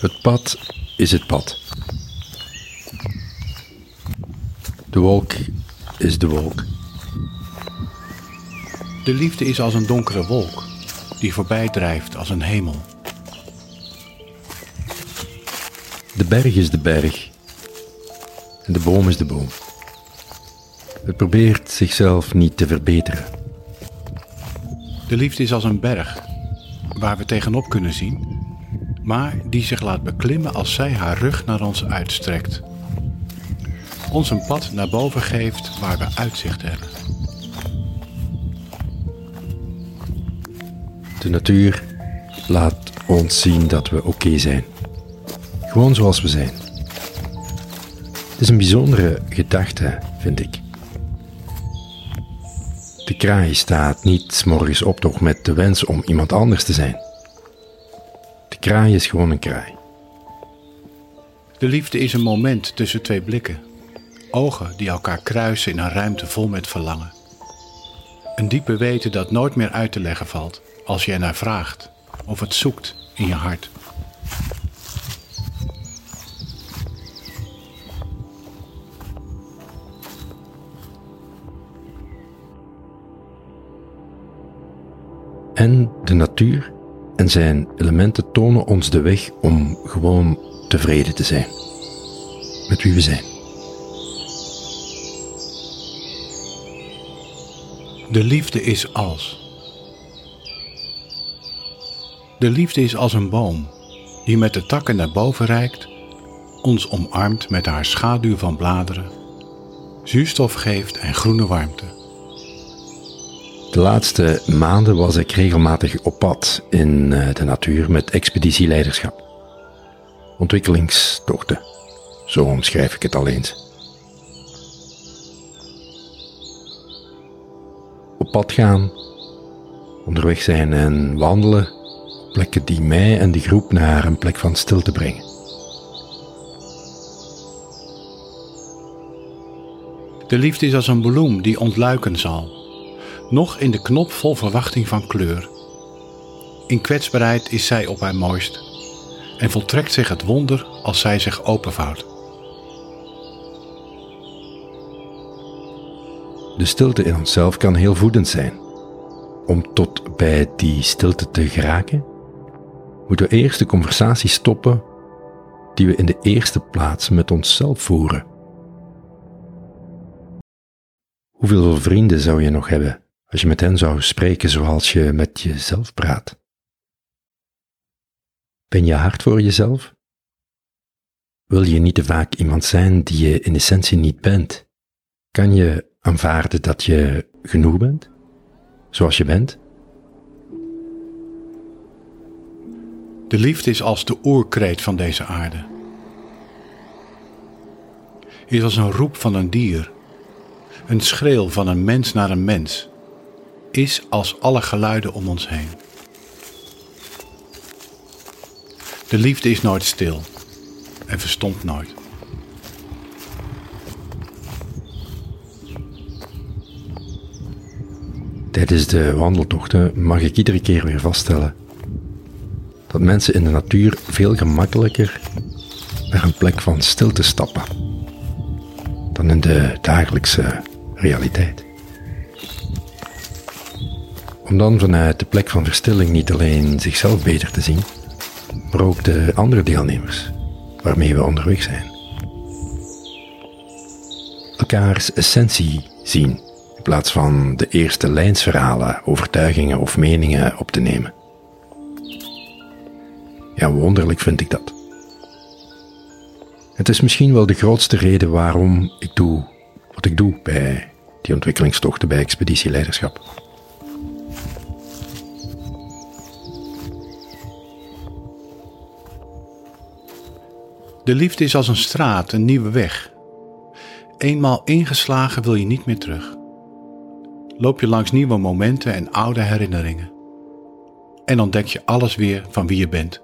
Het pad is het pad. De wolk is de wolk. De liefde is als een donkere wolk die voorbij drijft als een hemel. De berg is de berg. En de boom is de boom. Het probeert zichzelf niet te verbeteren. De liefde is als een berg waar we tegenop kunnen zien, maar die zich laat beklimmen als zij haar rug naar ons uitstrekt. Ons een pad naar boven geeft waar we uitzicht hebben. De natuur laat ons zien dat we oké zijn. Gewoon zoals we zijn. Het is een bijzondere gedachte, vind ik. De kraai staat niet morgens op nog met de wens om iemand anders te zijn. Kraai is gewoon een kraai. De liefde is een moment tussen twee blikken. Ogen die elkaar kruisen in een ruimte vol met verlangen. Een diepe weten dat nooit meer uit te leggen valt als je ernaar vraagt of het zoekt in je hart. En de natuur en zijn elementen tonen ons de weg om gewoon tevreden te zijn met wie we zijn. De liefde is als. De liefde is als een boom die met de takken naar boven reikt, ons omarmt met haar schaduw van bladeren, zuurstof geeft en groene warmte. De laatste maanden was ik regelmatig op pad in eh, de natuur met expeditieleiderschap. Ontwikkelingstochten, zo omschrijf ik het al eens. Op pad gaan, onderweg zijn en wandelen, plekken die mij en die groep naar een plek van stilte brengen. De liefde is als een bloem die ontluiken zal, nog in de knop vol verwachting van kleur. In kwetsbaarheid is zij op haar mooist en voltrekt zich het wonder als zij zich openvouwt. De stilte in onszelf kan heel voedend zijn. Om tot bij die stilte te geraken, moeten we eerst de conversatie stoppen die we in de eerste plaats met onszelf voeren. Hoeveel vrienden zou je nog hebben als je met hen zou spreken zoals je met jezelf praat? Ben je hard voor jezelf? Wil je niet te vaak iemand zijn die je in essentie niet bent? Kan je aanvaarden dat je genoeg bent, zoals je bent? De liefde is als de oerkreet van deze aarde. Is als een roep van een dier, een schreeuw van een mens naar een mens, is als alle geluiden om ons heen. De liefde is nooit stil en verstomt nooit. Tijdens de wandeltochten mag ik iedere keer weer vaststellen dat mensen in de natuur veel gemakkelijker naar een plek van stilte stappen dan in de dagelijkse realiteit. Om dan vanuit de plek van verstilling niet alleen zichzelf beter te zien, maar ook de andere deelnemers waarmee we onderweg zijn. Elkaars essentie zien in plaats van de eerste lijnsverhalen, overtuigingen of meningen op te nemen. Ja, wonderlijk vind ik dat. Het is misschien wel de grootste reden waarom ik doe wat ik doe bij die ontwikkelingstochten bij expeditieleiderschap. De liefde is als een straat, een nieuwe weg. Eenmaal ingeslagen wil je niet meer terug. Loop je langs nieuwe momenten en oude herinneringen. En ontdek je alles weer van wie je bent.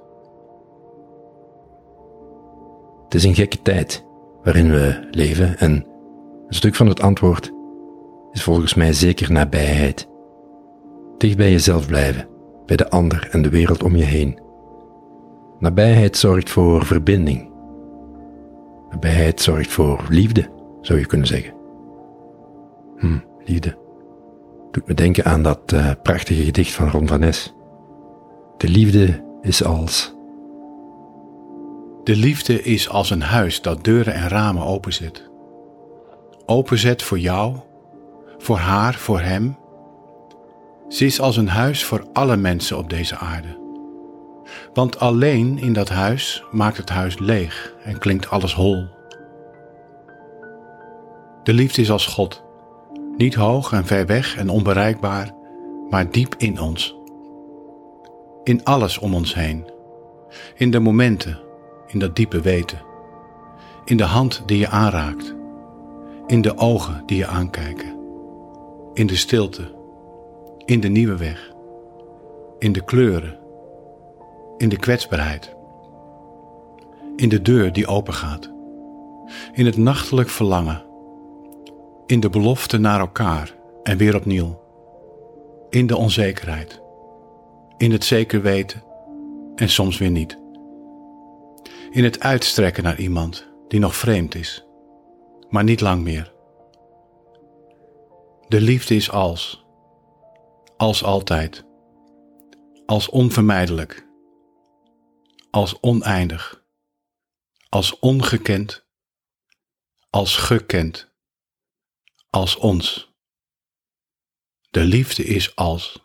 Het is een gekke tijd waarin we leven en een stuk van het antwoord is volgens mij zeker nabijheid. Dicht bij jezelf blijven, bij de ander en de wereld om je heen. Nabijheid zorgt voor verbinding. Nabijheid zorgt voor liefde, zou je kunnen zeggen. Hm, liefde. Doet me denken aan dat uh, prachtige gedicht van Ron van Nes. De liefde is als. De liefde is als een huis dat deuren en ramen openzet. Openzet voor jou, voor haar, voor hem. Ze is als een huis voor alle mensen op deze aarde. Want alleen in dat huis maakt het huis leeg en klinkt alles hol. De liefde is als God, niet hoog en ver weg en onbereikbaar, maar diep in ons. In alles om ons heen. In de momenten, in dat diepe weten. In de hand die je aanraakt. In de ogen die je aankijken. In de stilte. In de nieuwe weg. In de kleuren. In de kwetsbaarheid. In de deur die opengaat. In het nachtelijk verlangen. In de belofte naar elkaar en weer opnieuw. In de onzekerheid. In het zeker weten en soms weer niet. In het uitstrekken naar iemand die nog vreemd is, maar niet lang meer. De liefde is als, als altijd, als onvermijdelijk, als oneindig, als ongekend, als gekend, als ons. De liefde is als.